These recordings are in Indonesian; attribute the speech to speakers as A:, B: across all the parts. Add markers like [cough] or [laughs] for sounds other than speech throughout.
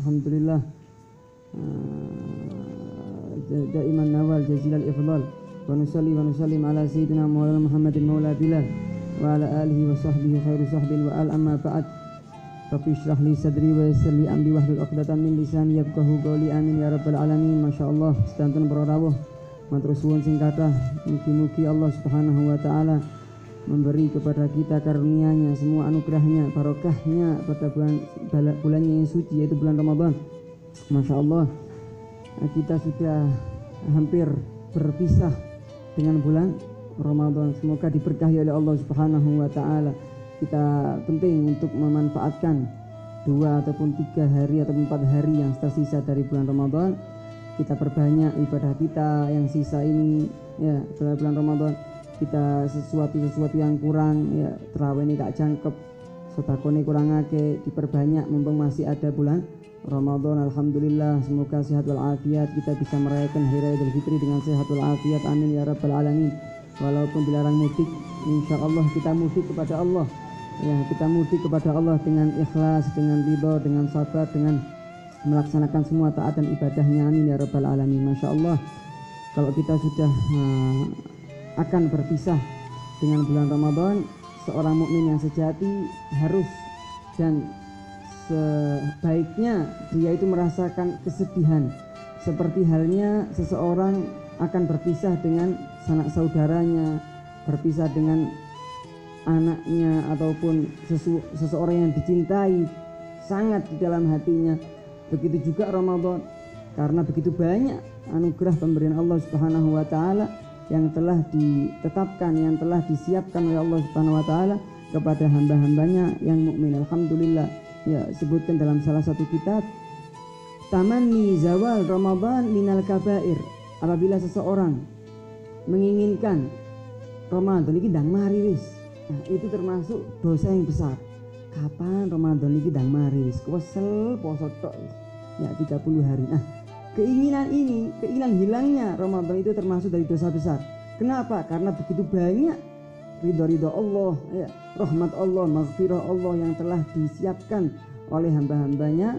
A: alhamdulillah دائما نوال جزيل الإفضال ونصلي ونسلم على سيدنا مولانا محمد مولى بلال وعلى آله وصحبه خير صحبه وآل أما بعد رب اشرح لي صدري ويسر لي أمري واحلل عقدة من lisani yafqahu qawli amin ya rabbal alamin masyaallah sedanten para rawuh matur suwun sing kathah mugi-mugi Allah Subhanahu wa taala memberi kepada kita karunia-Nya semua anugerahnya barokahnya pada bulan bulannya yang suci yaitu bulan Ramadan. Masya Allah kita sudah hampir berpisah dengan bulan Ramadan. Semoga diberkahi oleh Allah Subhanahu wa taala. Kita penting untuk memanfaatkan dua ataupun tiga hari ataupun empat hari yang tersisa dari bulan Ramadan. Kita perbanyak ibadah kita yang sisa ini ya bulan Ramadan kita sesuatu sesuatu yang kurang ya terawih ini gak jangkep. Sotakone kurang ake diperbanyak mumpung masih ada bulan Ramadan Alhamdulillah semoga sehat walafiat kita bisa merayakan Hari Raya Idul Fitri dengan sehat walafiat amin ya rabbal alamin. Walaupun dilarang mudik insya Allah kita mudik kepada Allah. Ya kita mudik kepada Allah dengan ikhlas dengan ridho dengan sabar dengan melaksanakan semua taat dan ibadahnya amin ya rabbal alamin. Masya Allah. Kalau kita sudah uh, akan berpisah. Dengan bulan Ramadan seorang mukmin yang sejati harus dan sebaiknya dia itu merasakan kesedihan. Seperti halnya seseorang akan berpisah dengan sanak saudaranya berpisah dengan anaknya ataupun sesu, seseorang yang dicintai sangat di dalam hatinya. Begitu juga Ramadan karena begitu banyak anugerah pemberian Allah Subhanahu wa taala yang telah ditetapkan yang telah disiapkan oleh Allah Subhanahu wa taala kepada hamba-hambanya yang mukmin. Alhamdulillah ya sebutkan dalam salah satu kitab tamanni zawal Ramadan minal kabair. Apabila seseorang menginginkan Ramadan ini dang mari wis. Nah, itu termasuk dosa yang besar. Kapan Ramadan ini dang mari wis? Kesel poso tok ya 30 hari. Nah keinginan ini keinginan hilangnya Ramadan itu termasuk dari dosa besar. Kenapa? Karena begitu banyak ridho-ridho Allah ya, rahmat Allah maghfirah Allah yang telah disiapkan oleh hamba-hambanya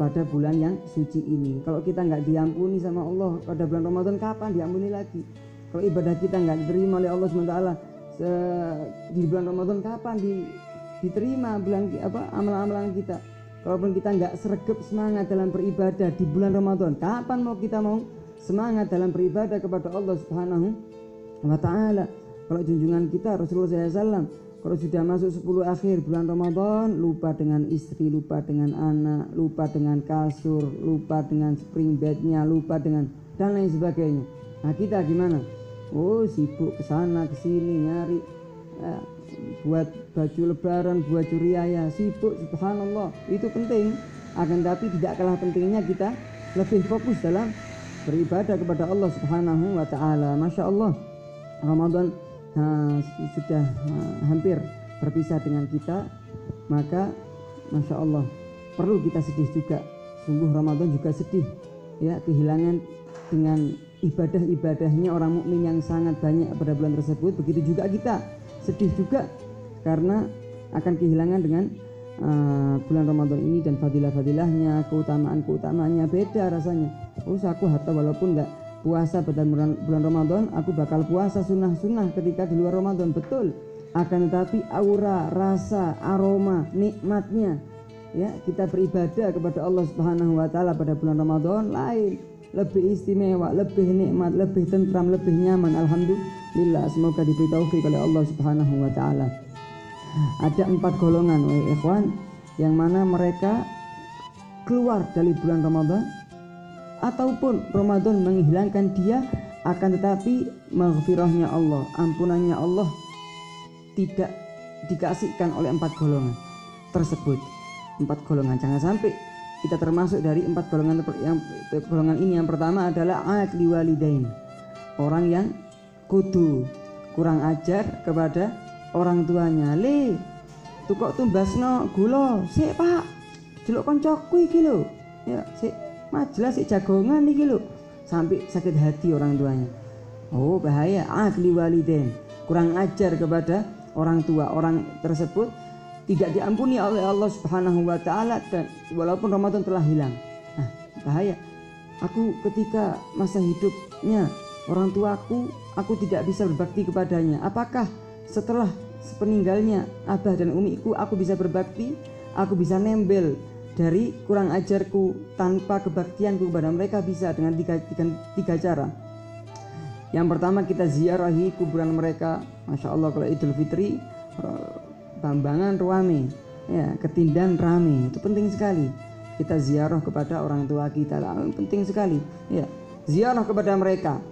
A: pada bulan yang suci ini. Kalau kita nggak diampuni sama Allah pada bulan Ramadan kapan diampuni lagi? Kalau ibadah kita nggak diterima oleh Allah SWT di bulan Ramadan kapan di, diterima bulan apa amalan-amalan kita kalaupun kita nggak sergap semangat dalam beribadah di bulan Ramadan kapan mau kita mau semangat dalam beribadah kepada Allah Subhanahu wa taala? Kalau junjungan kita Rasulullah SAW kalau sudah masuk 10 akhir bulan Ramadan lupa dengan istri lupa dengan anak lupa dengan kasur lupa dengan spring bednya lupa dengan dan lain sebagainya. Nah kita gimana? Oh sibuk ke sana ke sini nyari ya, buat baju lebaran buat curiaya sibuk subhanallah. Itu penting. Akan tapi tidak kalah pentingnya kita lebih fokus dalam beribadah kepada Allah subhanahu wa ta'ala. Masya Allah Ramadan sudah hampir berpisah dengan kita maka masya Allah perlu kita sedih juga. Sungguh Ramadan juga sedih ya kehilangan dengan ibadah-ibadahnya orang mukmin yang sangat banyak pada bulan tersebut. Begitu juga kita sedih juga karena akan kehilangan dengan uh, bulan Ramadan ini dan fadilah-fadilahnya keutamaan-keutamaannya. Beda rasanya. Oh aku hatta walaupun enggak puasa pada bulan, bulan Ramadan aku bakal puasa sunnah-sunnah ketika di luar Ramadan. Betul. Akan tetapi aura rasa aroma nikmatnya ya kita beribadah kepada Allah Subhanahu wa taala pada bulan Ramadan lain lebih istimewa lebih nikmat lebih tentram lebih nyaman. Alhamdulillah semoga diberi taufik oleh Allah Subhanahu wa taala. Ada empat golongan wahai ikhwan yang mana mereka keluar dari bulan Ramadan ataupun Ramadan menghilangkan dia akan tetapi maghfirahnya Allah ampunannya Allah tidak dikasihkan oleh empat golongan tersebut. Empat golongan jangan sampai kita termasuk dari empat golongan yang golongan ini. Yang pertama adalah adli walidain orang yang kudu kurang ajar kepada orang tuanya. Le tuh kok tumbasno gula? Sik pak. Jeluk koncoku iki lho. Ya sik. Majelas si jagongan nih lo sampai sakit hati orang tuanya. Oh bahaya. Ahli waliden kurang ajar kepada orang tua orang tersebut. Tidak diampuni oleh Allah Subhanahu wa taala dan walaupun Ramadan telah hilang. Nah, bahaya. Aku ketika masa hidupnya orang tuaku, aku tidak bisa berbakti kepadanya. Apakah setelah sepeninggalnya abah dan umiku aku bisa berbakti? Aku bisa nembel dari kurang ajarku tanpa kebaktianku kepada mereka bisa dengan tiga, tiga, tiga cara. Yang pertama kita ziarahi kuburan mereka. Masya Allah kalau Idul Fitri Bambangan ruame ya ketindan rame itu penting sekali kita ziarah kepada orang tua kita penting sekali ya ziarah kepada mereka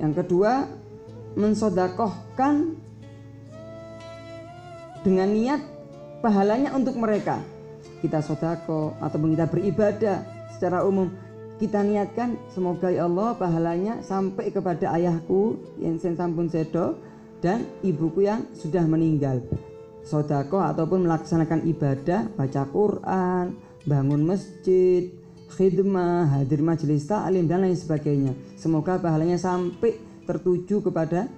A: yang kedua mensodakohkan dengan niat pahalanya untuk mereka. Kita sodako ataupun kita beribadah secara umum. Kita niatkan semoga ya Allah pahalanya sampai kepada ayahku yang sen sampun sedo dan ibuku yang sudah meninggal. Sodako ataupun melaksanakan ibadah, baca Quran, bangun masjid, khidmah, hadir majelis ta'lim dan lain sebagainya. Semoga pahalanya sampai tertuju kepada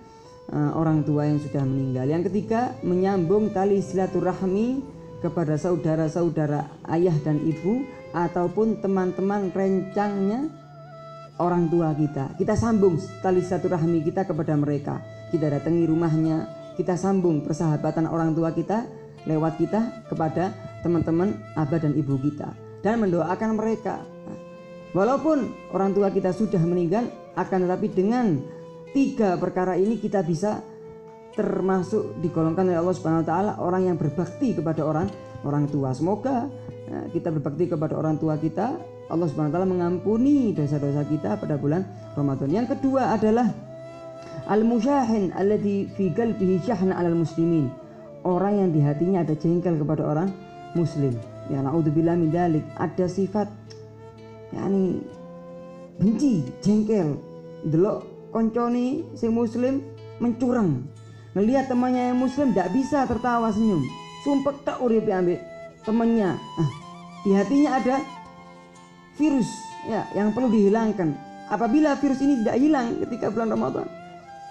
A: uh, orang tua yang sudah meninggal. Yang ketiga, menyambung tali silaturahmi kepada saudara-saudara ayah dan ibu ataupun teman-teman rencangnya orang tua kita. Kita sambung tali silaturahmi kita kepada mereka. Kita datangi rumahnya, kita sambung persahabatan orang tua kita lewat kita kepada teman-teman abah dan ibu kita dan mendoakan mereka walaupun orang tua kita sudah meninggal akan tetapi dengan tiga perkara ini kita bisa termasuk digolongkan oleh Allah Subhanahu wa taala orang yang berbakti kepada orang orang tua semoga eh, kita berbakti kepada orang tua kita Allah Subhanahu wa taala mengampuni dosa-dosa kita pada bulan Ramadan yang kedua adalah Al-musyahin alladhi fi qalbihi syahna 'alal muslimin. Orang yang di hatinya ada jengkel kepada orang muslim. Ya naudzubillah min dalik. Ada sifat yakni benci, jengkel. Delok konconi sing muslim mencurang. Ngelihat temannya yang muslim tidak bisa tertawa senyum. Sumpah tak uripe ambek temannya. Ah, di hatinya ada virus ya yang perlu dihilangkan. Apabila virus ini tidak hilang ketika bulan Ramadan,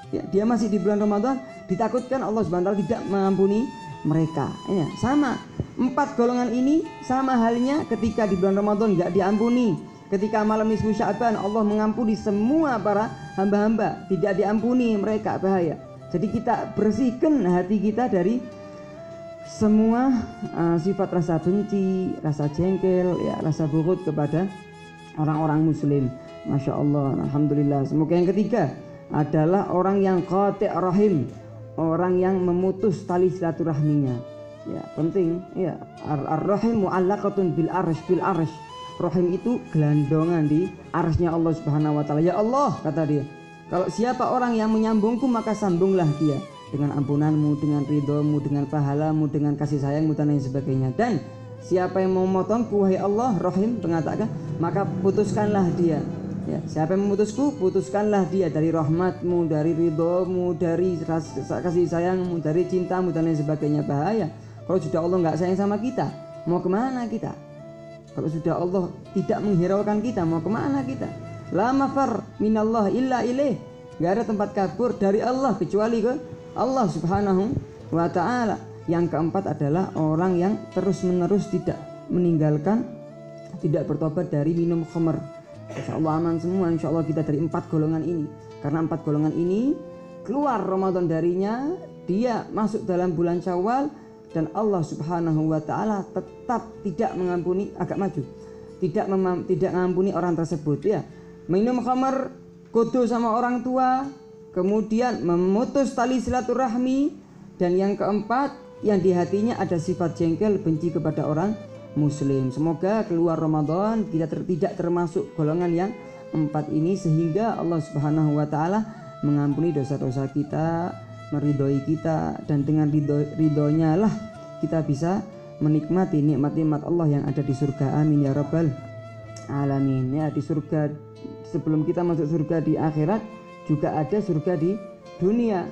A: ya, dia masih di bulan Ramadan ditakutkan Allah Subhanahu tidak mengampuni mereka ya sama empat golongan ini sama halnya ketika di bulan Ramadan nggak diampuni ketika malam nisfu Sya'ban Allah mengampuni semua para hamba-hamba tidak diampuni mereka bahaya jadi kita bersihkan hati kita dari semua uh, sifat rasa benci, rasa jengkel, ya rasa buruk kepada orang-orang muslim. Masya Allah, Alhamdulillah. Semoga yang ketiga adalah orang yang qati' rahim, orang yang memutus tali silaturahminya. Ya, penting ya. Ar-rahim mu'allaqatun bil arsh bil arsh. Rahim itu gelandongan di arsnya Allah Subhanahu wa taala. Ya Allah, kata dia. Kalau siapa orang yang menyambungku maka sambunglah dia dengan ampunanmu, dengan ridhomu, dengan pahalamu, dengan kasih sayangmu dan lain sebagainya. Dan siapa yang mau memotongku wahai Allah, Rahim mengatakan, maka putuskanlah dia Ya, siapa yang memutusku, putuskanlah dia dari rahmatmu, dari ridhomu, dari kasih sayangmu, dari cintamu dan lain sebagainya bahaya. Kalau sudah Allah nggak sayang sama kita, mau ke mana kita? Kalau sudah Allah tidak menghiraukan kita, mau ke mana kita? La mafar minallah illa ilaih. Gak ada tempat kabur dari Allah kecuali ke Allah subhanahu wa ta'ala. Yang keempat adalah orang yang terus menerus tidak meninggalkan, tidak bertobat dari minum khamr Insya Allah aman semua Insya Allah kita dari empat golongan ini Karena empat golongan ini Keluar Ramadan darinya Dia masuk dalam bulan syawal Dan Allah subhanahu wa ta'ala Tetap tidak mengampuni Agak maju. Tidak memam, tidak mengampuni orang tersebut ya. Minum khamar Kudu sama orang tua Kemudian memutus tali silaturahmi Dan yang keempat Yang di hatinya ada sifat jengkel Benci kepada orang muslim. Semoga keluar Ramadan kita ter, tidak termasuk golongan yang empat ini sehingga Allah Subhanahu wa taala mengampuni dosa-dosa kita, meridhoi kita dan dengan ridho, ridhonya lah kita bisa menikmati nikmat-nikmat Allah yang ada di surga. Amin ya rabbal alamin. Ya di surga sebelum kita masuk surga di akhirat juga ada surga di dunia.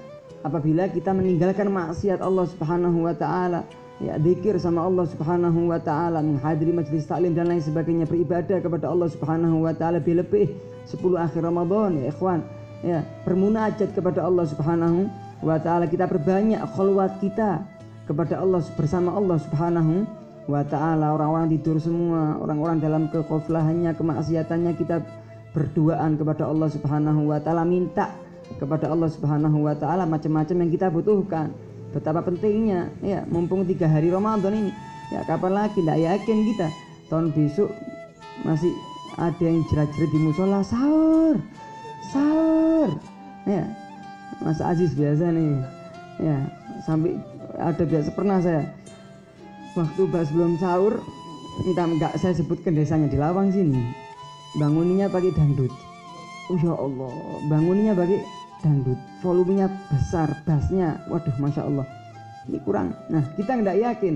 A: Apabila kita meninggalkan maksiat Allah Subhanahu wa taala, ya zikir sama Allah Subhanahu wa taala, menghadiri majlis taklim dan lain sebagainya, beribadah kepada Allah Subhanahu wa taala lebih-lebih 10 akhir Ramadan ya ikhwan. Ya, bermunajat kepada Allah Subhanahu wa taala. Kita perbanyak khalwat kita. kepada Allah bersama Allah Subhanahu wa taala. Orang-orang tidur semua orang-orang dalam kekoflahannya kemaksiatannya kita berduaan kepada Allah Subhanahu wa taala. Minta kepada Allah Subhanahu wa taala macam-macam yang kita butuhkan. Betapa pentingnya ya mumpung tiga hari Ramadan ini. Ya kapan lagi? Tidak yakin kita. Tahun besok masih ada yang jerat-jerat di musola. Sahur! Sahur! Ya Mas Aziz biasa nih. Ya sampai ada biasa pernah saya. Waktu pas belum sahur minta enggak saya sebutkan desanya di Lawang sini. Bangunnya pakai dangdut. Oh ya Allah. Bangunnya pakai dangdut. Volumenya besar bassnya. Waduh masya Allah. Ini kurang. Nah kita nggak yakin.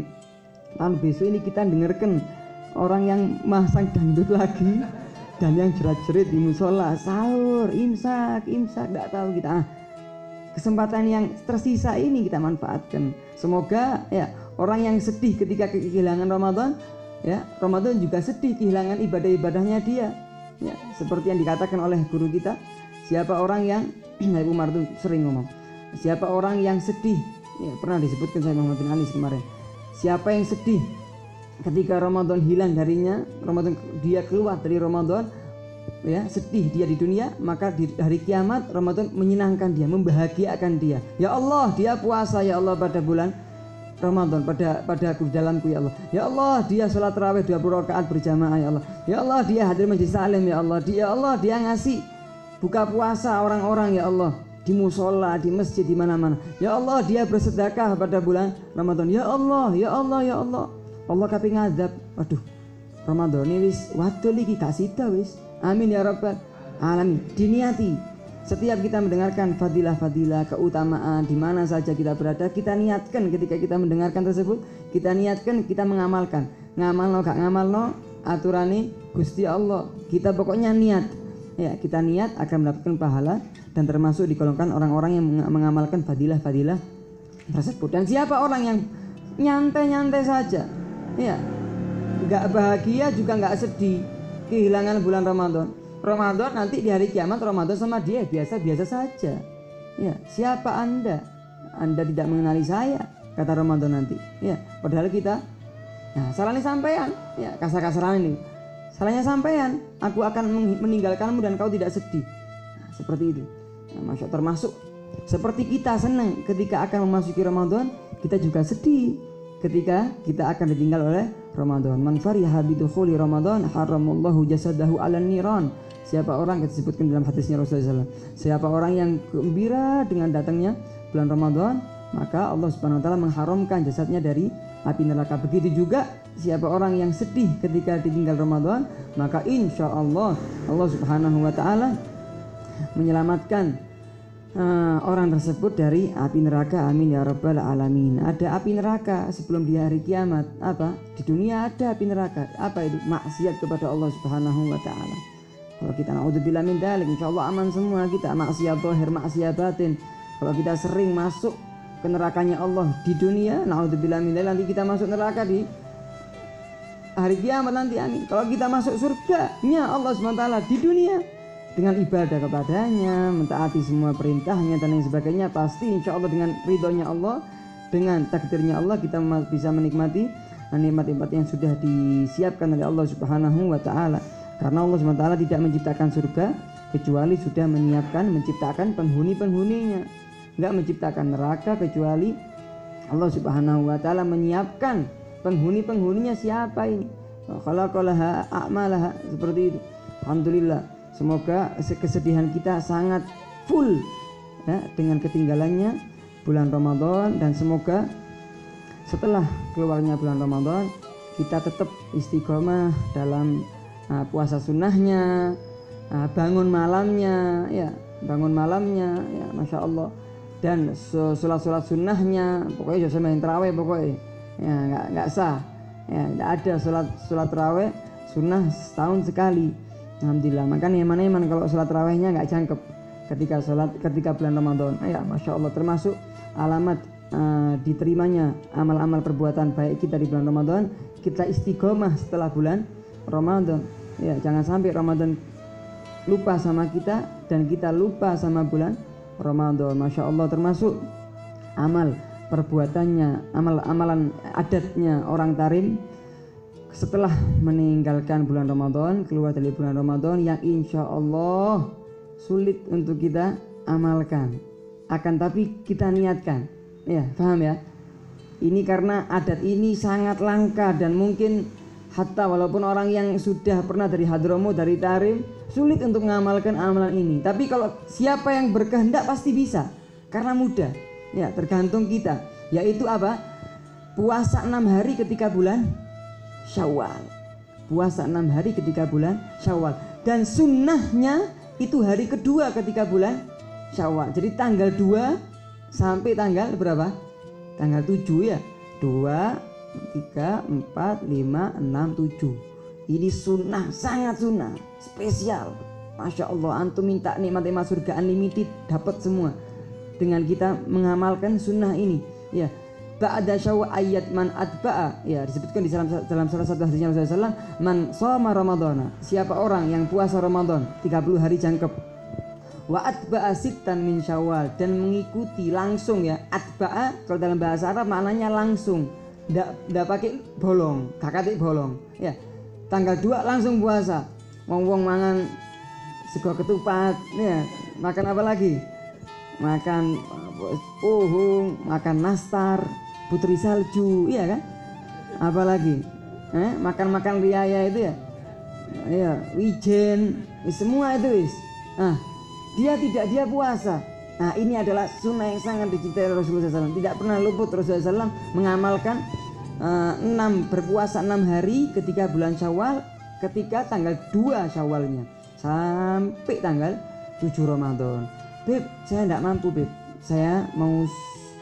A: Tahun besok ini kita dengarkan orang yang masang dangdut lagi dan yang jerat-jerit di musola. Sahur imsak imsak nggak tahu kita. Ah, kesempatan yang tersisa ini kita manfaatkan. Semoga ya orang yang sedih ketika kehilangan Ramadan ya Ramadan juga sedih kehilangan ibadah-ibadahnya dia. Ya seperti yang dikatakan oleh guru kita siapa orang yang [clears throat] Ibu Umar itu sering ngomong siapa orang yang sedih ya pernah disebutkan saya Muhammad bin Ali kemarin siapa yang sedih ketika Ramadan hilang darinya Ramadan dia keluar dari Ramadan ya sedih dia di dunia maka di hari kiamat Ramadan menyenangkan dia membahagiakan dia. Ya Allah dia puasa ya Allah pada bulan Ramadan pada pada aku dalamku ya Allah. Ya Allah dia sholat raweh 20 rakaat berjamaah ya Allah. Ya Allah dia hadir majlis salim ya Allah. Dia ya Allah dia ngasih buka puasa orang-orang ya Allah. Di musola di masjid di mana-mana. Ya Allah dia bersedekah pada bulan Ramadan. Ya Allah ya Allah ya Allah. Allah kapi ngadab. Waduh Ramadan ini wis waktu lagi kasih wis amin ya rabbal alamin. Diniati setiap kita mendengarkan fadilah-fadilah keutamaan di mana saja kita berada kita niatkan ketika kita mendengarkan tersebut kita niatkan kita mengamalkan. Ngamal no gak ngamal no aturani Gusti Allah. Kita pokoknya niat. Ya kita niat akan mendapatkan pahala dan termasuk digolongkan orang-orang yang mengamalkan fadilah-fadilah tersebut. Dan siapa orang yang nyantai-nyantai saja? Ya nggak bahagia juga nggak sedih kehilangan bulan Ramadan. Ramadan nanti di hari kiamat Ramadan sama dia biasa-biasa saja. Ya siapa anda? Anda tidak mengenali saya kata Ramadan nanti. Ya padahal kita nah salahnya sampean. Ya kasar-kasaran ini. Salahnya sampean aku akan meninggalkanmu dan kau tidak sedih. Nah, seperti itu. Nah, masuk termasuk seperti kita senang ketika akan memasuki Ramadan kita juga sedih ketika kita akan ditinggal oleh Ramadan. Man fariha bidukhuli Ramadan haramallahu jasadahu 'alan niran. Siapa orang yang disebutkan dalam hadisnya Rasulullah SAW. Siapa orang yang gembira dengan datangnya bulan Ramadan, maka Allah Subhanahu wa taala mengharamkan jasadnya dari api neraka. Begitu juga siapa orang yang sedih ketika ditinggal Ramadan, maka insya Allah Allah Subhanahu wa taala menyelamatkan uh, orang tersebut dari api neraka amin ya rabbal alamin. Ada api neraka sebelum di hari kiamat. Apa? Di dunia ada api neraka. Apa itu? Maksiat kepada Allah subhanahu wa ta'ala. Kalau kita naudzubillah min dalik insyaallah aman semua. Kita maksiat zahir maksiat batin. Kalau kita sering masuk ke nerakanya Allah di dunia naudzubillah min dalik nanti kita masuk neraka di hari kiamat nanti amin. Kalau kita masuk surga nya Allah subhanahu wa ta'ala di dunia dengan ibadah kepadanya, mentaati semua perintahnya dan lain sebagainya, pasti insya Allah dengan ridhonya Allah, dengan takdirnya Allah kita bisa menikmati nikmat-nikmat yang sudah disiapkan oleh Allah Subhanahu wa taala. Karena Allah Subhanahu wa taala tidak menciptakan surga kecuali sudah menyiapkan menciptakan penghuni-penghuninya. Enggak menciptakan neraka kecuali Allah Subhanahu wa taala menyiapkan penghuni-penghuninya siapa ini? Khalaqalaha a'malaha seperti itu. Alhamdulillah Semoga kesedihan kita sangat full ya, dengan ketinggalannya bulan Ramadan dan semoga setelah keluarnya bulan Ramadan kita tetap istiqomah dalam uh, puasa sunnahnya, uh, bangun malamnya, ya bangun malamnya, ya masya Allah. Dan sholat-sholat sunnahnya, pokoknya jangan main terawih pokoknya, ya nggak nggak sah, ya nggak ada sholat sholat terawih sunnah setahun sekali Alhamdulillah. Makanya eman-eman kalau sholat rawehnya nggak jangkep. Ketika sholat ketika bulan Ramadan. Ya Masya Allah. Termasuk alamat uh, diterimanya amal-amal perbuatan baik kita di bulan Ramadan kita istiqomah setelah bulan Ramadan. Ya jangan sampai Ramadan lupa sama kita dan kita lupa sama bulan Ramadan. Masya Allah. Termasuk amal perbuatannya amal-amalan adatnya orang tarim setelah meninggalkan bulan Ramadan keluar dari bulan Ramadan yang insya Allah sulit untuk kita amalkan. Akan tapi kita niatkan. Ya paham ya? Ini karena adat ini sangat langka dan mungkin hatta walaupun orang yang sudah pernah dari hadromo dari tarim sulit untuk mengamalkan amalan ini. Tapi kalau siapa yang berkehendak pasti bisa karena mudah. Ya tergantung kita. Yaitu apa? Puasa enam hari ketika bulan Syawal. Puasa enam hari ketika bulan Syawal. Dan sunnahnya itu hari kedua ketika bulan Syawal. Jadi tanggal 2 sampai tanggal berapa? Tanggal 7 ya. 2, 3, 4, 5, 6, 7. Ini sunnah, sangat sunnah, spesial. Masya Allah, antum minta nikmat nikmat surga unlimited, dapat semua. Dengan kita mengamalkan sunnah ini. Ya, ba'da syawal ayat man atba'a. Ya disebutkan di dalam dalam salah satu hadisnya Rasulullah SAW man shoma ramadhana siapa orang yang puasa Ramadan 30 hari jangkep. Wa atba'a sittan min syawal dan mengikuti langsung ya. Atba'a kalau dalam bahasa Arab maknanya langsung. Ndak ndak pakai bolong kakatik bolong. Ya tanggal 2 langsung puasa. Wong wong mangan sego ketupat ya. Makan apa lagi? Makan pohung makan nastar putri salju iya kan? Apalagi eh, makan-makan riaya itu ya? Ya wijen semua itu wis. Ah dia tidak dia puasa. Nah ini adalah sunnah yang sangat dicintai Rasulullah SAW tidak pernah luput Rasulullah SAW mengamalkan uh, enam berpuasa enam hari ketika bulan Syawal ketika tanggal 2 Syawalnya. Sampai tanggal 7 Ramadan. Beb saya tidak mampu Beb. Saya mau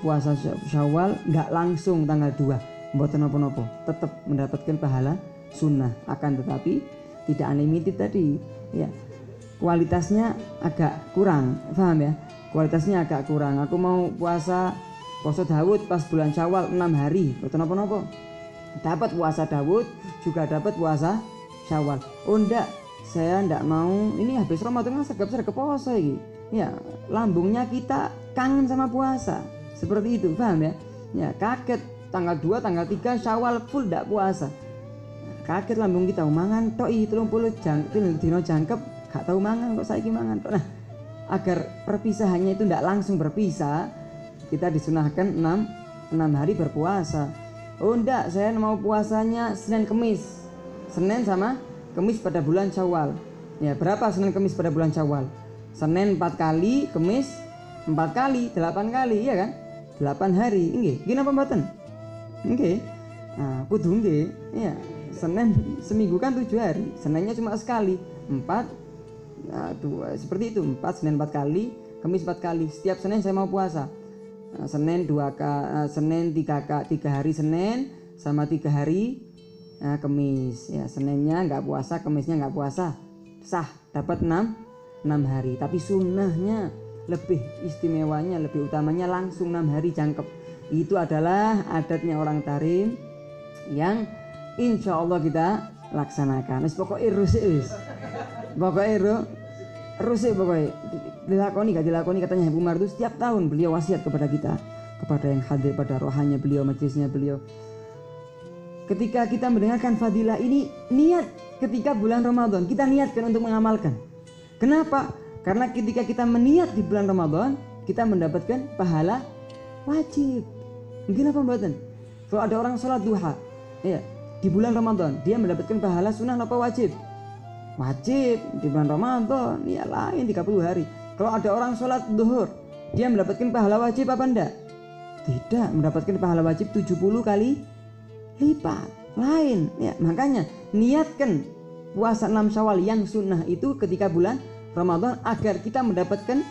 A: puasa syawal nggak langsung tanggal 2 buat nopo-nopo tetap mendapatkan pahala sunnah. Akan tetapi tidak unlimited tadi ya. Kualitasnya agak kurang paham ya? Kualitasnya agak kurang. Aku mau puasa puasa Dawud pas bulan syawal 6 hari. Buat nopo-nopo dapat puasa Dawud juga dapat puasa syawal. Oh enggak saya enggak mau. Ini habis Ramadan sergap-sergap puasa ini ya lambungnya kita kangen sama puasa seperti itu, paham ya? Ya, kaget tanggal 2, tanggal 3 Syawal full tidak puasa. Kaget lambung kita mangan tok telung puluh jang dino jangkep gak tahu mangan kok saya mangan. Nah, agar perpisahannya itu tidak langsung berpisah, kita disunahkan 6 6 hari berpuasa. Oh enggak, saya mau puasanya Senin Kemis. Senin sama Kemis pada bulan Syawal. Ya, berapa Senin Kemis pada bulan Syawal? Senin 4 kali, Kemis 4 kali, 8 kali, ya kan? 8 hari. Nggih gini apa mboten? Nggih. Nah kudu nggih. Iya Senin seminggu kan tujuh hari. Seninnya cuma sekali. Empat nah, dua seperti itu. Empat Senin empat kali Kamis empat kali. Setiap Senin saya mau puasa. Nah, Senin dua k uh, Senin tiga k tiga hari Senin sama tiga hari nah, Kamis. Ya Seninnya nggak puasa Kamisnya nggak puasa. Sah dapat enam enam hari. Tapi sunnahnya lebih istimewanya lebih utamanya langsung enam hari jangkep. Itu adalah adatnya orang tarim yang insya Allah kita laksanakan. Wis pokoknya rusik wis. Pokoknya ru rusik pokoknya. Dilakoni gak dilakoni katanya Ibu Mardu setiap tahun beliau wasiat kepada kita kepada yang hadir pada rohanya beliau majelisnya beliau. Ketika kita mendengarkan fadilah ini niat ketika bulan Ramadan kita niatkan untuk mengamalkan. Kenapa karena ketika kita meniat di bulan Ramadan, kita mendapatkan pahala wajib. Mungkin apa mboten? Kalau ada orang sholat duha, ya, di bulan Ramadan, dia mendapatkan pahala sunnah apa wajib? Wajib di bulan Ramadan, ya lain 30 hari. Kalau ada orang sholat duhur, dia mendapatkan pahala wajib apa enggak? Tidak, mendapatkan pahala wajib 70 kali lipat. Lain, ya makanya niatkan puasa 6 Syawal yang sunnah itu ketika bulan Ramadan agar kita mendapatkan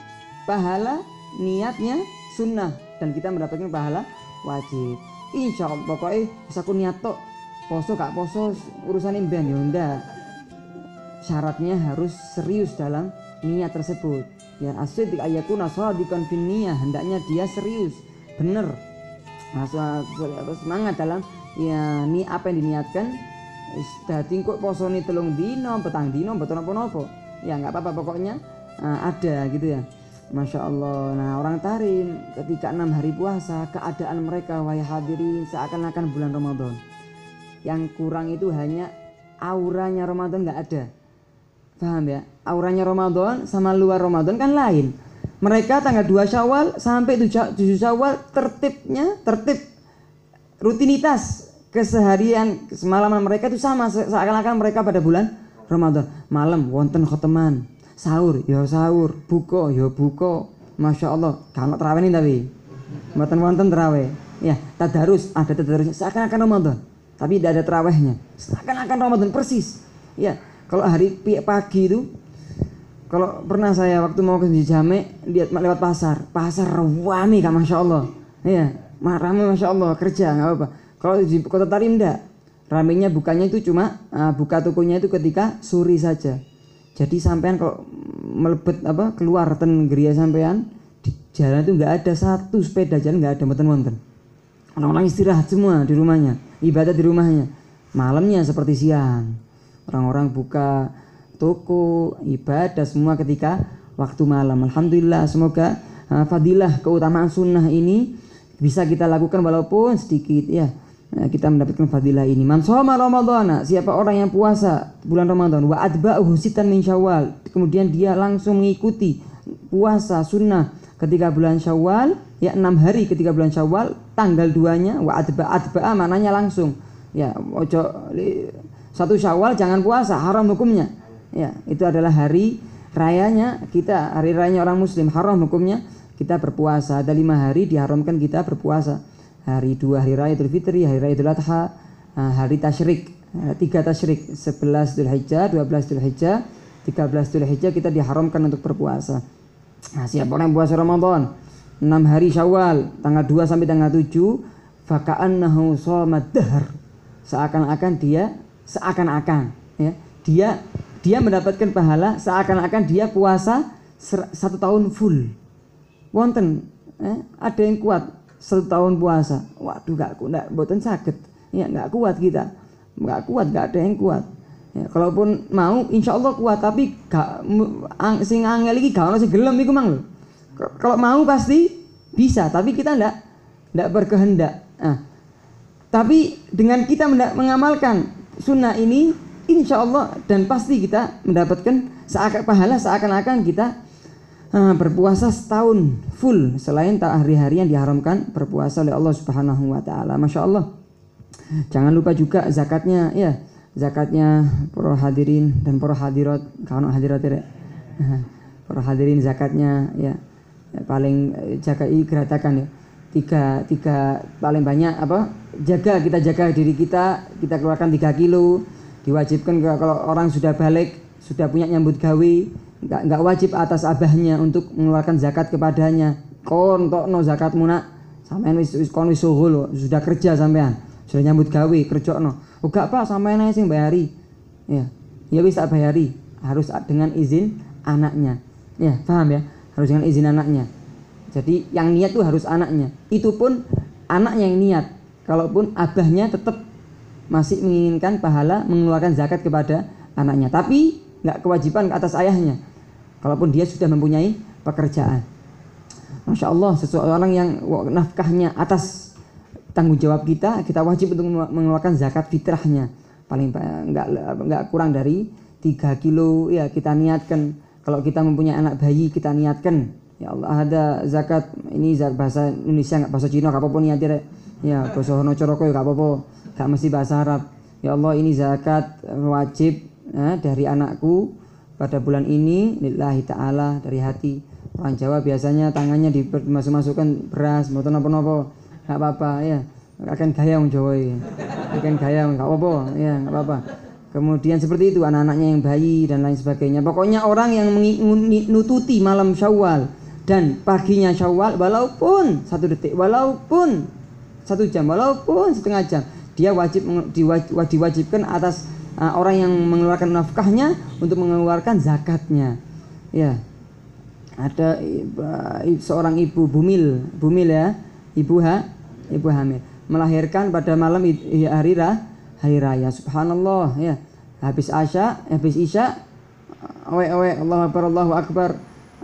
A: pahala niatnya sunnah dan kita mendapatkan pahala wajib. Insya Allah pokoknya bisa aku niat tok poso gak poso urusan imban ya Syaratnya harus serius dalam niat tersebut. Ya asyidik ayakuna shadiqan di niyah hendaknya dia serius, bener. Nah, semangat dalam ya ni apa yang diniatkan dadi kok posone telung dino, petang dino, betul apa-apa ya nggak apa-apa pokoknya uh, ada gitu ya Masya Allah. Nah orang Tarim ketika enam hari puasa keadaan mereka wahai hadirin seakan-akan bulan Ramadan. Yang kurang itu hanya auranya Ramadan nggak ada. Paham ya? Auranya Ramadan sama luar Ramadan kan lain. Mereka tanggal 2 Syawal sampai 7 Syawal tertibnya tertib rutinitas keseharian semalaman mereka itu sama seakan-akan mereka pada bulan Ramadan. Malam wonten khoteman, sahur ya sahur. Buka ya buka. Masya Allah kalau terawih ini tapi buatan wonten terawih. Ya tadarus. Ada tadarusnya. Seakan-akan Ramadan. Tapi tidak ada terawihnya. Seakan-akan Ramadan persis. Ya kalau hari pagi itu kalau pernah saya waktu mau ke Jame lihat lewat pasar. Pasar rame kan masya Allah ya rame masya Allah kerja nggak apa-apa. Kalau di kota Tarim enggak ramenya bukanya itu cuma uh, buka tokonya itu ketika suri saja. Jadi sampean kalau melebet apa keluar ten geria sampean di jalan itu nggak ada satu sepeda jalan nggak ada mboten wonten. Orang-orang istirahat semua di rumahnya ibadah di rumahnya. Malamnya seperti siang. Orang-orang buka toko ibadah semua ketika waktu malam. Alhamdulillah semoga uh, fadilah keutamaan sunnah ini bisa kita lakukan walaupun sedikit ya Nah, kita mendapatkan fadilah ini. Man shoma Ramadhana, siapa orang yang puasa bulan Ramadan wa adba'uhu sitan min Syawal, kemudian dia langsung mengikuti puasa sunnah ketika bulan Syawal, ya enam hari ketika bulan Syawal, tanggal duanya wa adba adba'a mananya langsung. Ya, ojo satu Syawal jangan puasa, haram hukumnya. Ya, itu adalah hari rayanya kita, hari rayanya orang muslim, haram hukumnya kita berpuasa. Ada lima hari diharamkan kita berpuasa hari dua hari raya Idul Fitri, hari raya Idul Adha, eh, hari tasyrik, eh, tiga tasyrik, 11 Dhul Hijjah, 12 Dhul Hijjah, 13 Dhul Hijjah kita diharamkan untuk berpuasa. Nah, siapa orang puasa Ramadan? 6 hari Syawal, tanggal 2 sampai tanggal 7, faka'annahu shomad dahr. Seakan-akan dia seakan-akan ya, dia dia mendapatkan pahala seakan-akan dia puasa satu tahun full. Wonten, eh, ada yang kuat satu tahun puasa. Waduh gak kuat buatan sakit ya nggak kuat kita. Nggak kuat nggak ada yang kuat. Ya, kalaupun mau insya Allah kuat tapi gak ang, sing angel lagi gak sing gelem iku mang kalau mau pasti bisa tapi kita ndak ndak berkehendak. Nah, tapi dengan kita mengamalkan sunnah ini insya Allah dan pasti kita mendapatkan seakan pahala seakan-akan kita uh, berpuasa setahun full selain tak hari-hari yang diharamkan berpuasa oleh Allah Subhanahu wa taala. Masya Allah. Jangan lupa juga zakatnya ya, zakatnya para hadirin dan para hadirat kawan hadirat ya. [laughs] Para hadirin zakatnya ya, ya paling eh, jaga geratakan ya. Tiga, tiga paling banyak apa jaga kita jaga diri kita kita keluarkan tiga kilo diwajibkan kalau orang sudah balik sudah punya nyambut gawe nggak nggak wajib atas abahnya untuk mengeluarkan zakat kepadanya. Kon zakat muna sampean wis wis kon wis sudah kerja sampean sudah nyambut gawe kerja no oh gak apa sampean aja sing bayari. Ya ya wis tak bayari. Harus dengan izin anaknya. Ya paham ya? Harus dengan izin anaknya. Jadi yang niat tuh harus anaknya. Itu pun anaknya yang niat. Kalaupun abahnya tetap masih menginginkan pahala mengeluarkan zakat kepada anaknya. Tapi nggak kewajiban ke atas ayahnya. Kalaupun dia sudah mempunyai pekerjaan. Masya Allah seseorang yang nafkahnya atas tanggung jawab kita kita wajib untuk mengeluarkan zakat fitrahnya. Paling nggak nggak kurang dari 3 kilo. Ya kita niatkan. Kalau kita mempunyai anak bayi kita niatkan. Ya Allah ada zakat. Ini zakat bahasa Indonesia nggak bahasa Cina nggak apa-apa niat ya bahasa Hono Coroko nggak apa-apa. Nggak mesti bahasa Arab. Ya Allah ini zakat wajib ya, dari anakku pada bulan ini lillahi ta'ala dari hati. Orang Jawa biasanya tangannya dimasuk-masukkan beras mau nopo-nopo nggak apa-apa ya. Akan gaya orang Jawa ya akan gaya nggak apa-apa ya nggak apa-apa. Kemudian seperti itu anak-anaknya yang bayi dan lain sebagainya. Pokoknya orang yang menututi malam syawal dan paginya syawal walaupun satu detik walaupun satu jam walaupun setengah jam dia wajib diwajibkan atas orang yang mengeluarkan nafkahnya untuk mengeluarkan zakatnya. Ya. Ada uh, seorang ibu bumil, bumil ya, ibu ha, ibu hamil, melahirkan pada malam hari hari raya. Subhanallah ya. Habis asya, habis isya, awe awe Allah akbar Allahu akbar.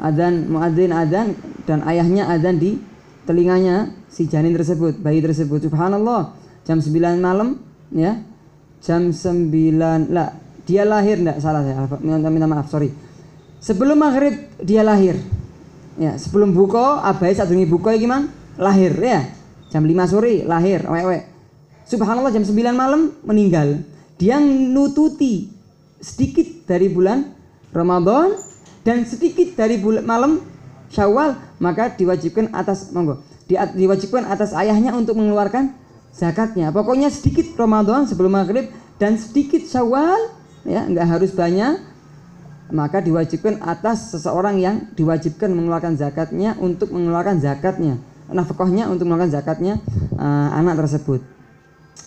A: adzan muadzin adzan dan ayahnya adzan di telinganya si janin tersebut, bayi tersebut. Subhanallah, jam 9 malam ya. Jam 9 lah dia lahir enggak salah saya. Minta, minta maaf sorry. Sebelum maghrib dia lahir. Ya sebelum buka abai saat ini buka gimana lahir ya. Jam 5 sore lahir. Wewe subhanallah jam 9 malam meninggal. Dia nututi sedikit dari bulan Ramadan dan sedikit dari bulan malam Syawal maka diwajibkan atas monggo di, diwajibkan atas ayahnya untuk mengeluarkan zakatnya. Pokoknya sedikit Ramadan sebelum maghrib dan sedikit Syawal ya nggak harus banyak maka diwajibkan atas seseorang yang diwajibkan mengeluarkan zakatnya untuk mengeluarkan zakatnya nafkahnya untuk mengeluarkan zakatnya uh, anak tersebut.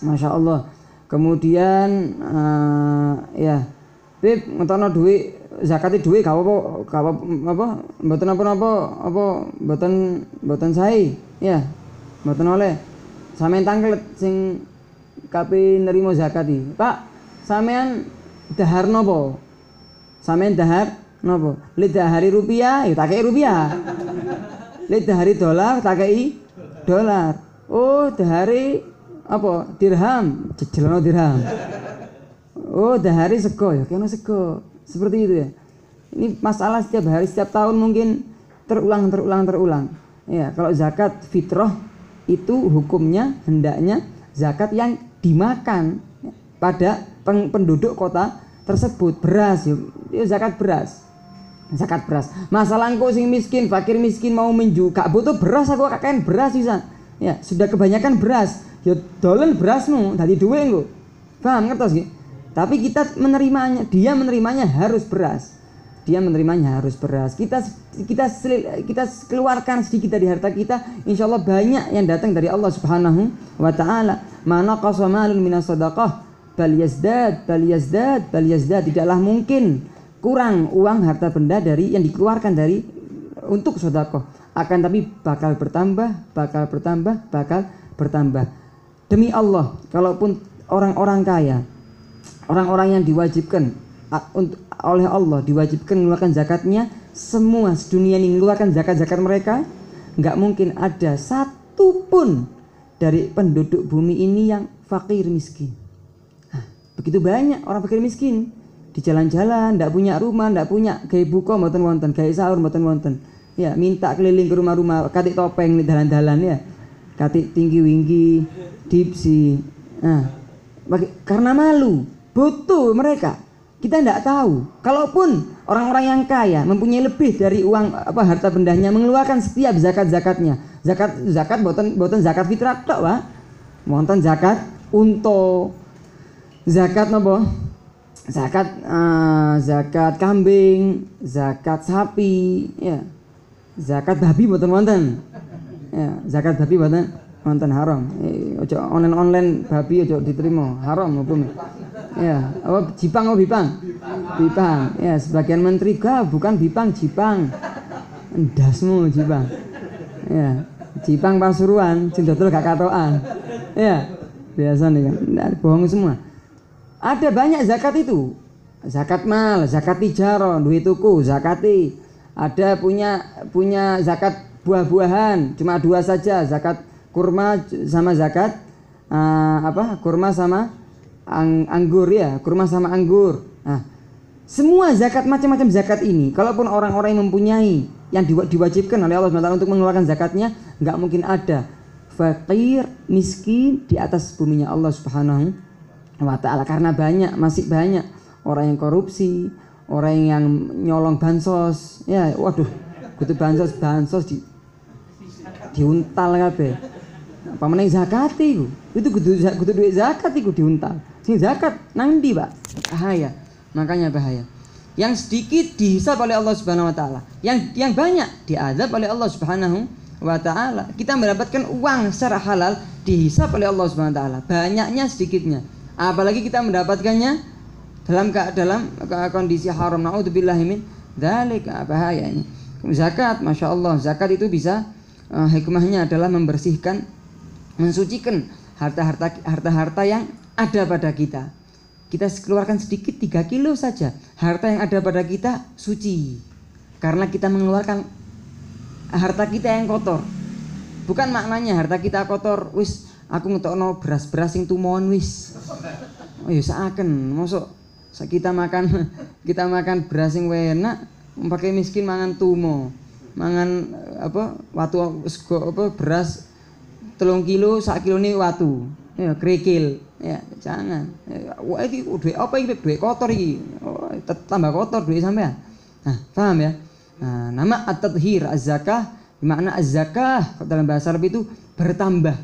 A: Masya Allah. Kemudian uh, ya Bib, ngetono duit zakatnya duit kau apa kau apa mboten apa apa apa mboten mboten saya ya mboten oleh sampean tangkel sing kape nerimo zakat Pak sampean dahar nopo? Sampean dahar nopo? Li dahari rupiah ya tak rupiah. Li dahari dolar tak dolar. Oh dahari apa? Dirham? Jejelono dirham. Oh dahari sego ya kena sego. Seperti itu ya. Ini masalah setiap hari, setiap tahun mungkin terulang, terulang, terulang. Ya, kalau zakat fitrah itu hukumnya hendaknya zakat yang dimakan pada penduduk kota tersebut. Beras yuk ya, zakat beras. Zakat beras. Masalah engkau sing miskin fakir miskin mau menju gak butuh beras aku kakek beras bisa ya sudah kebanyakan beras. Ya dolen berasmu tadi dua engkau paham ngertos gitu tapi kita menerimanya, dia menerimanya harus beras. Dia menerimanya harus beras. Kita kita kita keluarkan sedikit dari harta kita, insya Allah banyak yang datang dari Allah Subhanahu wa taala. Mana qasamalun minas sadaqah bal yazdad bal yazdad bal tidaklah mungkin kurang uang harta benda dari yang dikeluarkan dari untuk sedekah akan tapi bakal bertambah bakal bertambah bakal bertambah demi Allah kalaupun orang-orang kaya orang-orang yang diwajibkan oleh Allah diwajibkan mengeluarkan zakatnya. Semua sedunia ini mengeluarkan zakat-zakat mereka. Nggak mungkin ada satu pun dari penduduk bumi ini yang fakir miskin. Nah, begitu banyak orang fakir miskin. Di jalan-jalan nggak punya rumah nggak punya gaya buka mboten wonten gaya sahur mboten wonten. Ya minta keliling ke rumah-rumah katik topeng di dalan-dalan ya. Katik tinggi winggi dipsi. Nah karena malu butuh mereka kita tidak tahu. Kalaupun orang-orang yang kaya mempunyai lebih dari uang apa harta bendanya mengeluarkan setiap zakat zakatnya zakat zakat buatan buatan zakat fitrah tok pak. Buatan zakat untuk zakat nopo zakat uh, zakat kambing zakat sapi ya. Zakat babi buatan buatan ya zakat babi buatan buatan haram. Eh, ojo online online babi ojo diterima haram hukumnya Ya, apa Jipang apa Bipang? Bipang. Ya, sebagian menteri ga bukan Bipang, Jipang. Endasmu Jipang. Ya, Jipang Pasuruan, dodol gak katoan. Ya, biasa nih kan. Nah, bohong semua. Ada banyak zakat itu. Zakat mal, zakat tijaro, duit tuku, zakati. Ada punya punya zakat buah-buahan, cuma dua saja, zakat kurma sama zakat uh, apa? Kurma sama ang anggur ya, kurma sama anggur. Nah, semua zakat macam-macam zakat ini, kalaupun orang-orang yang mempunyai yang diwajibkan oleh Allah SWT untuk mengeluarkan zakatnya, nggak mungkin ada fakir miskin di atas buminya Allah Subhanahu wa taala karena banyak masih banyak orang yang korupsi, orang yang nyolong bansos. Ya, waduh, kutu bansos bansos di diuntal kabeh. Apa meneng zakat itu? Itu kudu kudu duit zakat itu diuntal. Sing zakat nang ndi, Pak? Bahaya. Makanya bahaya. Yang sedikit dihisap oleh Allah Subhanahu wa taala. Yang yang banyak diadab oleh Allah Subhanahu wa taala. Kita mendapatkan uang secara halal dihisap oleh Allah Subhanahu wa taala. Banyaknya sedikitnya. Apalagi kita mendapatkannya dalam dalam kondisi haram. Nauzubillahi min dzalik bahaya ini. Zakat, masya Allah, zakat itu bisa uh, hikmahnya adalah membersihkan, mensucikan harta-harta harta-harta yang ada pada kita. Kita keluarkan sedikit 3 kilo saja. Harta yang ada pada kita suci. karena kita mengeluarkan harta kita yang kotor. Bukan maknanya harta kita kotor, wis aku ngetokno beras-beras sing tumon wis. Oh ya seakan, masuk kita makan [laughs] kita makan beras yang enak, pakai miskin mangan tumo, mangan apa watu sego apa beras telung kilo sak kilo ini watu ya kerikil. Ya jangan. Ya, wah ini duit apa ini duit kotor ini oh, tambah kotor duit sampean. Nah paham ya? Nah, nama at-tadhir az-zakah. Makna az-zakah dalam bahasa Arab itu bertambah.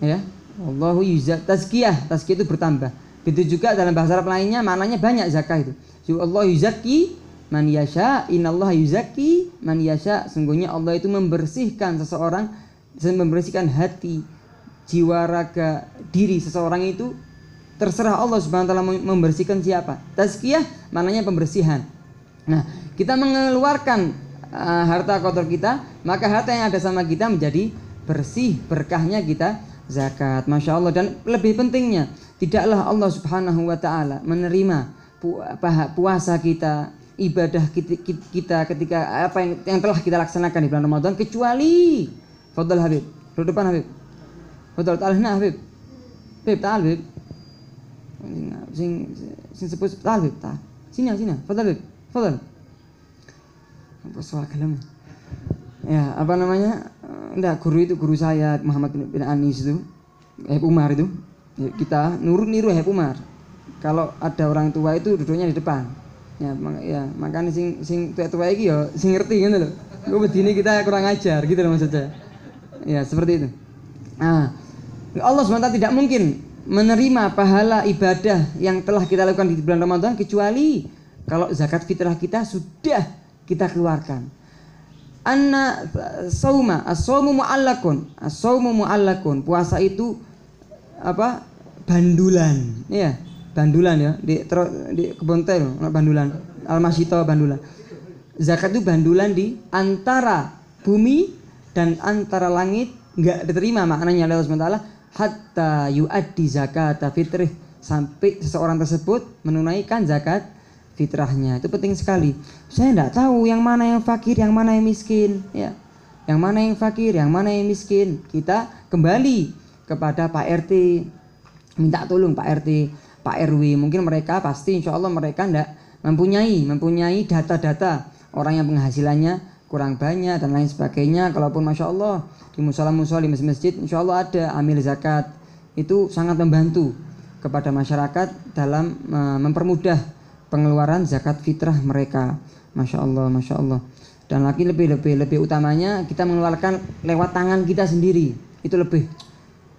A: Ya? Allahu yuzak tazkiyah. Tazkiyah itu bertambah. Begitu juga dalam bahasa Arab lainnya maknanya banyak zakah itu. Allah yuzaki man yasha innallaha yuzaki man yasha. Sungguhnya Allah itu membersihkan seseorang membersihkan hati jiwa raga diri seseorang itu terserah Allah Subhanahu wa taala membersihkan siapa. Tazkiyah maknanya pembersihan. Nah, kita mengeluarkan uh, harta kotor kita, maka harta yang ada sama kita menjadi bersih, berkahnya kita zakat. Masya Allah dan lebih pentingnya, tidaklah Allah Subhanahu wa taala menerima puasa kita, ibadah kita, ketika apa yang, yang telah kita laksanakan di bulan Ramadan kecuali Fadl Habib. Habib. Hina Habib. Habib, ta'al Habib. Sing sing sebut ta'al Habib, ta'al. Sini, sini. Fadal Habib. Fadal. Apa soal kalam? Ya, apa namanya? Enggak, guru itu guru saya Muhammad bin, Anis itu. Habib Umar itu. Kita nurut niru Habib Umar. Kalau ada orang tua itu duduknya di depan. Ya, mak ya makanya sing sing tua-tua iki ya sing ngerti gitu loh. Gue begini kita kurang ajar gitu loh maksudnya. Ya, seperti itu. Nah, Allah SWT tidak mungkin menerima pahala ibadah yang telah kita lakukan di bulan Ramadan kecuali kalau zakat fitrah kita sudah kita keluarkan. Anna sauma, as-saumu mu'allakun. As-saumu mu'allakun. Puasa itu apa? Bandulan. Ya, bandulan ya di di kebun teh bandulan. Al-Masito bandulan. Zakat itu bandulan di antara bumi dan antara langit nggak diterima maknanya Allah SWT hatta yuaddi zakat fitrih. Sampai seseorang tersebut menunaikan zakat fitrahnya. Itu penting sekali. Saya tidak tahu yang mana yang fakir yang mana yang miskin. Ya. Yang mana yang fakir yang mana yang miskin. Kita kembali kepada Pak RT minta tolong Pak RT Pak RW mungkin mereka pasti insya Allah mereka tidak mempunyai mempunyai data-data orang yang penghasilannya kurang banyak dan lain sebagainya. Kalaupun masya Allah di musola-musola di masjid-masjid insya Allah ada amil zakat. Itu sangat membantu kepada masyarakat dalam uh, mempermudah pengeluaran zakat fitrah mereka. Masya Allah masya Allah. Dan lagi lebih lebih lebih utamanya kita mengeluarkan lewat tangan kita sendiri. Itu lebih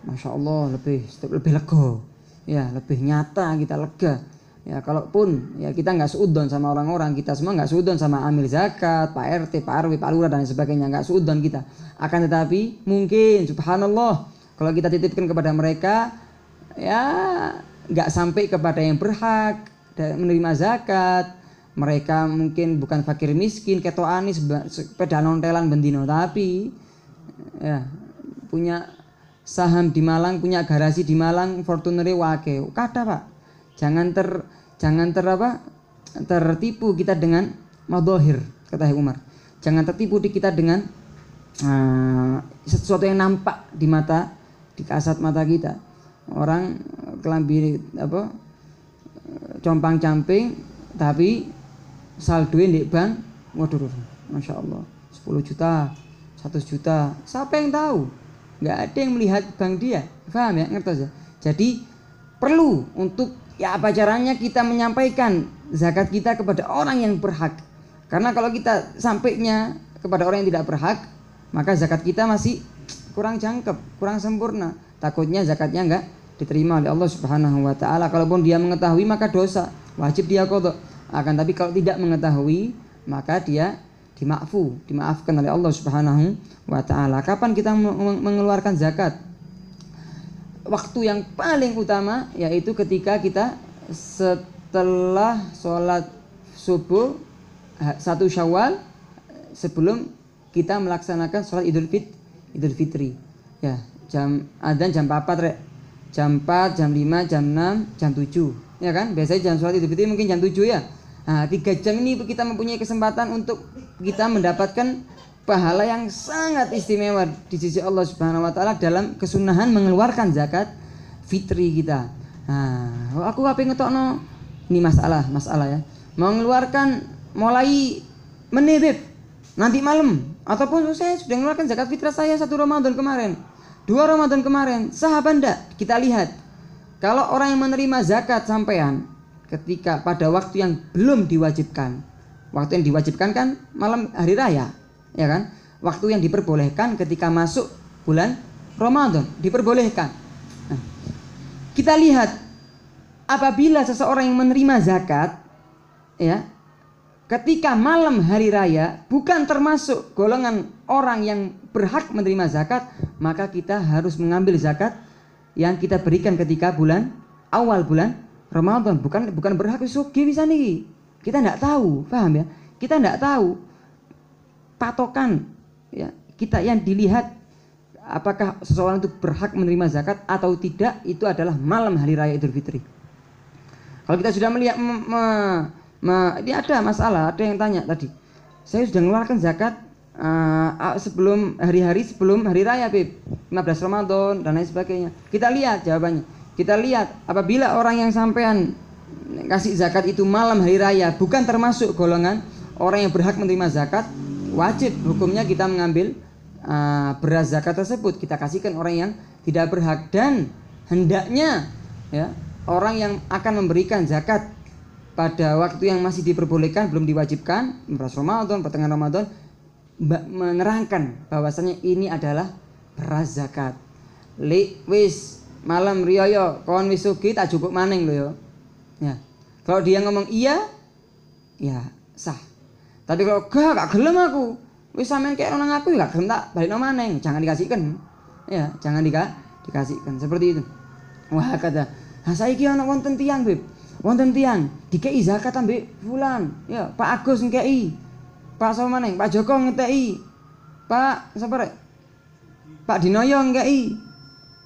A: masya Allah lebih lebih lega. Ya lebih nyata kita lega Ya kalaupun ya kita nggak seudon sama orang-orang, kita semua nggak seudon sama amil zakat, Pak RT, Pak RW, Pak Lurah dan sebagainya nggak seudon kita. Akan tetapi mungkin Subhanallah kalau kita titipkan kepada mereka ya nggak sampai kepada yang berhak menerima zakat. Mereka mungkin bukan fakir miskin, keto anis, sepeda nontelan bendino, tapi ya punya saham di Malang, punya garasi di Malang, Fortuner wake. Kata pak, jangan ter Jangan ter apa? tertipu kita dengan madohir kata Umar. Jangan tertipu di kita dengan uh, sesuatu yang nampak di mata di kasat mata kita. Orang kelambi apa compang camping tapi saldo di bank waduh masya Allah 10 juta 100 juta siapa yang tahu nggak ada yang melihat bank dia paham ya ngerti aja jadi perlu untuk ya apa caranya kita menyampaikan zakat kita kepada orang yang berhak. Karena kalau kita sampainya kepada orang yang tidak berhak, maka zakat kita masih kurang jangkep, kurang sempurna. Takutnya zakatnya enggak diterima oleh Allah Subhanahu wa taala. Kalaupun dia mengetahui maka dosa, wajib dia kodok. Akan tapi kalau tidak mengetahui, maka dia dimakfu, dimaafkan oleh Allah Subhanahu wa taala. Kapan kita mengeluarkan zakat? Waktu yang paling utama yaitu ketika kita setelah sholat subuh satu syawal sebelum kita melaksanakan sholat idul fit idul fitri. Ya jam adzan jam 4 rek. Jam 4 jam 5 jam 6 jam 7 ya kan? Biasanya jam sholat idul fitri mungkin jam 7 ya. Nah, tiga jam ini kita mempunyai kesempatan untuk kita mendapatkan pahala yang sangat istimewa di sisi Allah Subhanahu wa taala dalam kesunahan mengeluarkan zakat fitri kita. Nah, aku apa ngetokno ini masalah, masalah ya. Mengeluarkan mulai menit nanti malam ataupun saya sudah mengeluarkan zakat fitrah saya satu Ramadan kemarin. Dua Ramadan kemarin, sahabat ndak? Kita lihat. Kalau orang yang menerima zakat sampean ketika pada waktu yang belum diwajibkan. Waktu yang diwajibkan kan malam hari raya, ya kan? Waktu yang diperbolehkan ketika masuk bulan Ramadan, diperbolehkan. Nah, kita lihat apabila seseorang yang menerima zakat ya, ketika malam hari raya bukan termasuk golongan orang yang berhak menerima zakat, maka kita harus mengambil zakat yang kita berikan ketika bulan awal bulan Ramadan bukan bukan berhak sugi bisa nih. Kita tidak tahu, paham ya? Kita tidak tahu patokan ya. Kita yang dilihat apakah seseorang itu berhak menerima zakat atau tidak itu adalah malam hari raya Idul Fitri. Kalau kita sudah melihat me, me, me, ini ada masalah, ada yang tanya tadi. Saya sudah mengeluarkan zakat uh, sebelum hari-hari sebelum hari raya, Bib. 15 Ramadan dan lain sebagainya. Kita lihat jawabannya. Kita lihat apabila orang yang sampean kasih zakat itu malam hari raya bukan termasuk golongan orang yang berhak menerima zakat, wajib hukumnya kita mengambil uh, beras zakat tersebut kita kasihkan orang yang tidak berhak dan hendaknya ya orang yang akan memberikan zakat pada waktu yang masih diperbolehkan belum diwajibkan beras Ramadan pertengahan Ramadan menerangkan bahwasanya ini adalah beras zakat. Li wis malam riyo kon wis sugi tak cukup maning yo. Ya. Kalau dia ngomong iya, ya sah. Tapi kalau gak gak gelem aku, wis sampean kayak nang aku ya gak gelem tak balik maning, jangan dikasihkan. Ya, jangan dika dikasihkan seperti itu. Wah kata, nah saiki ana wonten tiang, Beb. Wonten tiang dikei zakat ambek fulan. Ya, Pak Agus ngkei. Pak sapa maneh? Pak Joko ngeteki. Pak sapa rek? Pak Dinoyo ngkei.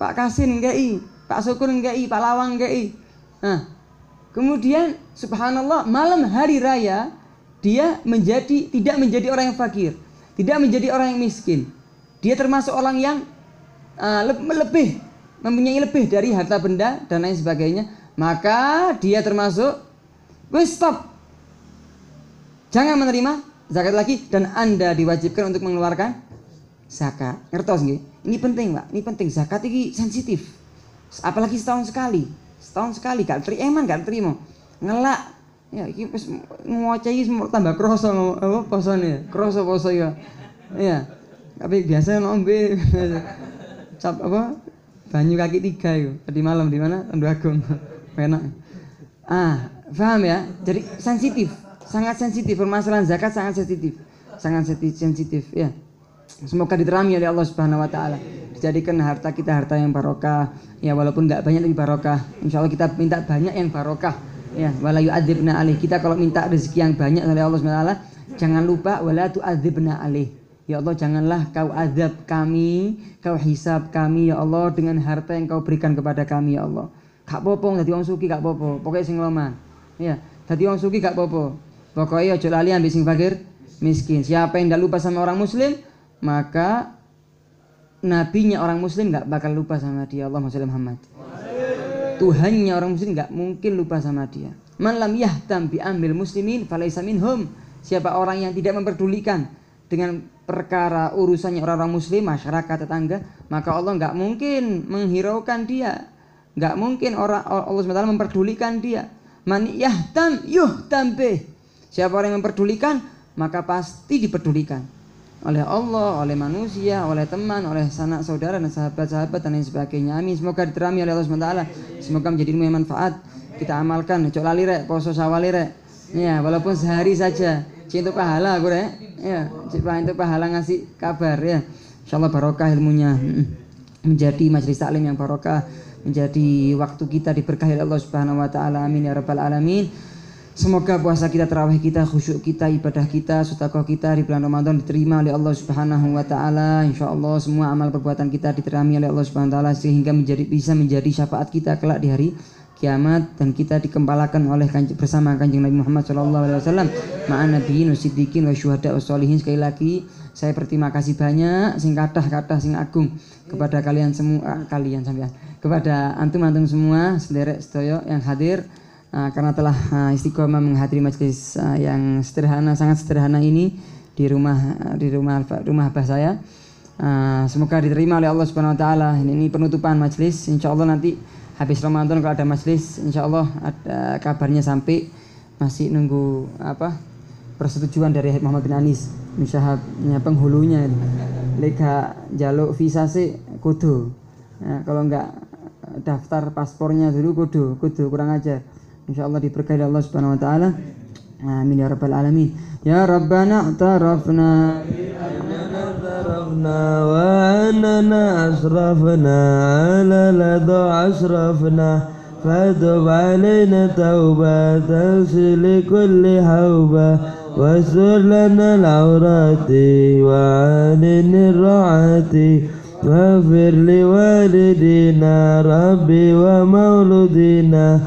A: Pak Kasin i, Pak Syukur i, Pak Lawang i. Nah, kemudian subhanallah malam hari raya dia menjadi tidak menjadi orang yang fakir, tidak menjadi orang yang miskin. Dia termasuk orang yang uh, lebih mempunyai lebih dari harta benda dan lain sebagainya, maka dia termasuk wis stop. Jangan menerima zakat lagi dan Anda diwajibkan untuk mengeluarkan zakat. Ngertos nggih? Ini penting, Pak. Ini penting. Zakat ini sensitif. Apalagi setahun sekali. Setahun sekali gak terima gak terima. Ngelak. Ya iki wis ngoce iki tambah kroso apa posone. Kroso poso ya. Iya. Tapi biasa ngombe cap apa? Banyu kaki tiga itu tadi malam di mana? Tandu Agung. [laughs] Enak. Ah, paham ya? Jadi sensitif, sangat sensitif permasalahan zakat sangat sensitif. Sangat sensitif ya. Semoga diterami oleh Allah Subhanahu wa taala. Dijadikan harta kita harta yang barokah. Ya walaupun nggak banyak lebih barokah. Insya Allah kita minta banyak yang barokah. Ya, wala yu'adzibna alih. Kita kalau minta rezeki yang banyak oleh Allah taala, jangan lupa wala tu'adzibna alih. Ya Allah janganlah kau azab kami, kau hisab kami ya Allah dengan harta yang kau berikan kepada kami ya Allah. Gak popo dadi wong suki gak popo, pokoknya sing loman. Ya, dadi wong suki gak popo. Pokoknya aja lali ambil sing fakir miskin. Siapa yang tidak lupa sama orang muslim, maka nabinya orang muslim nggak bakal lupa sama dia Allah Muhammad Tuhannya orang muslim nggak mungkin lupa sama dia. Man lam yahtam bi amil muslimin falaisa minhum. Siapa orang yang tidak memperdulikan dengan perkara urusannya orang-orang muslim masyarakat tetangga maka Allah nggak mungkin menghiraukan dia. Nggak mungkin orang Allah SWT memperdulikan dia. Man yahtam yuhtam bih. Siapa orang yang memperdulikan maka pasti diperdulikan oleh Allah, oleh manusia, oleh teman, oleh sanak saudara dan sahabat-sahabat dan lain sebagainya. Amin. Semoga diterami oleh Allah SWT. Semoga menjadi ilmu yang manfaat. Kita amalkan. Cok lali rek, poso sawali rek. Ya, walaupun sehari saja. Cinta pahala aku rek. Ya, cinta pahala ngasih kabar ya. Insyaallah barokah ilmunya. Menjadi majelis taklim yang barokah. Menjadi waktu kita diberkahi Allah Subhanahu wa taala. Amin ya rabbal alamin. Semoga puasa kita, terawih kita, khusyuk kita, ibadah kita, sedekah kita di bulan Ramadan diterima oleh Allah Subhanahu wa taala. Insyaallah semua amal perbuatan kita diterima oleh Allah Subhanahu wa taala sehingga menjadi bisa menjadi syafaat kita kelak di hari kiamat dan kita dikempalakan oleh kanjeng, bersama kanjeng Nabi Muhammad Shallallahu Alaihi Wasallam. Ma'an wa syuhada wa solihin sekali lagi saya berterima kasih banyak sing kathah kathah sing agung kepada kalian semua kalian sampean kepada antum antum semua sederek sedaya yang hadir karena telah uh, istiqomah menghadiri majelis uh, yang sederhana sangat sederhana ini di rumah di rumah rumah abah saya. Semoga diterima oleh Allah Subhanahu wa taala. Ini, penutupan majelis insyaallah nanti habis Ramadan kalau ada majelis insya Allah ada kabarnya sampai masih nunggu apa persetujuan dari Muhammad bin Anis misalnya penghulunya lega jaluk visa sih kudu. Ya, kalau enggak daftar paspornya dulu kudu kudu kurang aja Allah diberkahi Allah subhanahu wa ta'ala. Amin ya rabbal alamin. Ya rabbana tarafna.
B: اعترفنا وأننا أسرفنا على لدى أسرفنا فتب علينا توبة تغسل كل حوبة واستر لنا العورات وعن الرعاة واغفر لوالدينا ربي ومولودينا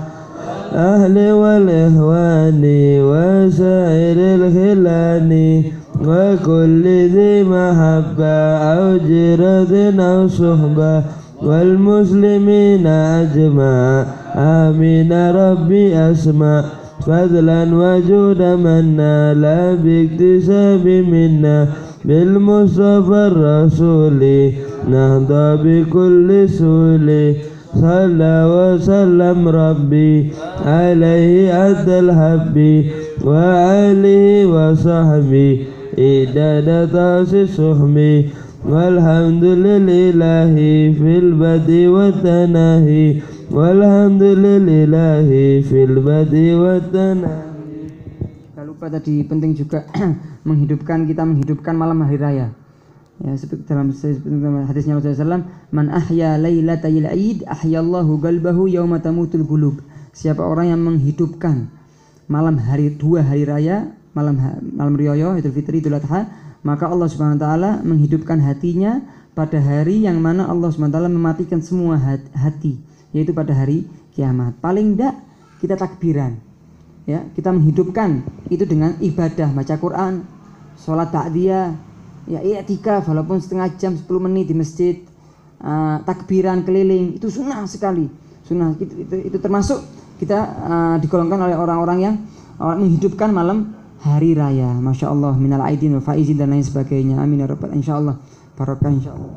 B: أهل والإخوان وسائر الخلان وكل ذي محبة أو جيرة أو صحبة والمسلمين أجمع. آمين. ربي أسمع. فضلا وجودا منا لا باكتساب منا بالمصطفى الرسول. نهضى بكل سول صلى وسلم ربي عليه أدى الحب وعليه وصحبه إدادة طاس السهم والحمد لله في البدء والتناهي والحمد لله في البدء والتناهي
A: Gak lupa tadi penting juga menghidupkan kita menghidupkan malam hari raya. Ya, seperti dalam dalam hadisnya Rasulullah SAW, man ahya lailatal aid ahyallahu qalbahu yauma tamutul qulub. Siapa orang yang menghidupkan malam hari dua hari raya, malam malam riyaya Idul Fitri Idul Adha, maka Allah Subhanahu wa taala menghidupkan hatinya pada hari yang mana Allah Subhanahu wa taala mematikan semua hat- hati, yaitu pada hari kiamat. Paling enggak kita takbiran. Ya, kita menghidupkan itu dengan ibadah, baca Quran, sholat ta'diyah, ya i'tikaf walaupun setengah jam 10 menit di masjid, uh, takbiran keliling, itu sunnah sekali. Sunnah itu, itu, itu termasuk kita uh, digolongkan oleh orang-orang yang uh, menghidupkan malam hari raya. Masya Allah, minal aidin wa faizin dan lain sebagainya. Amin ya rabbal insya Allah. Barokah insya Allah.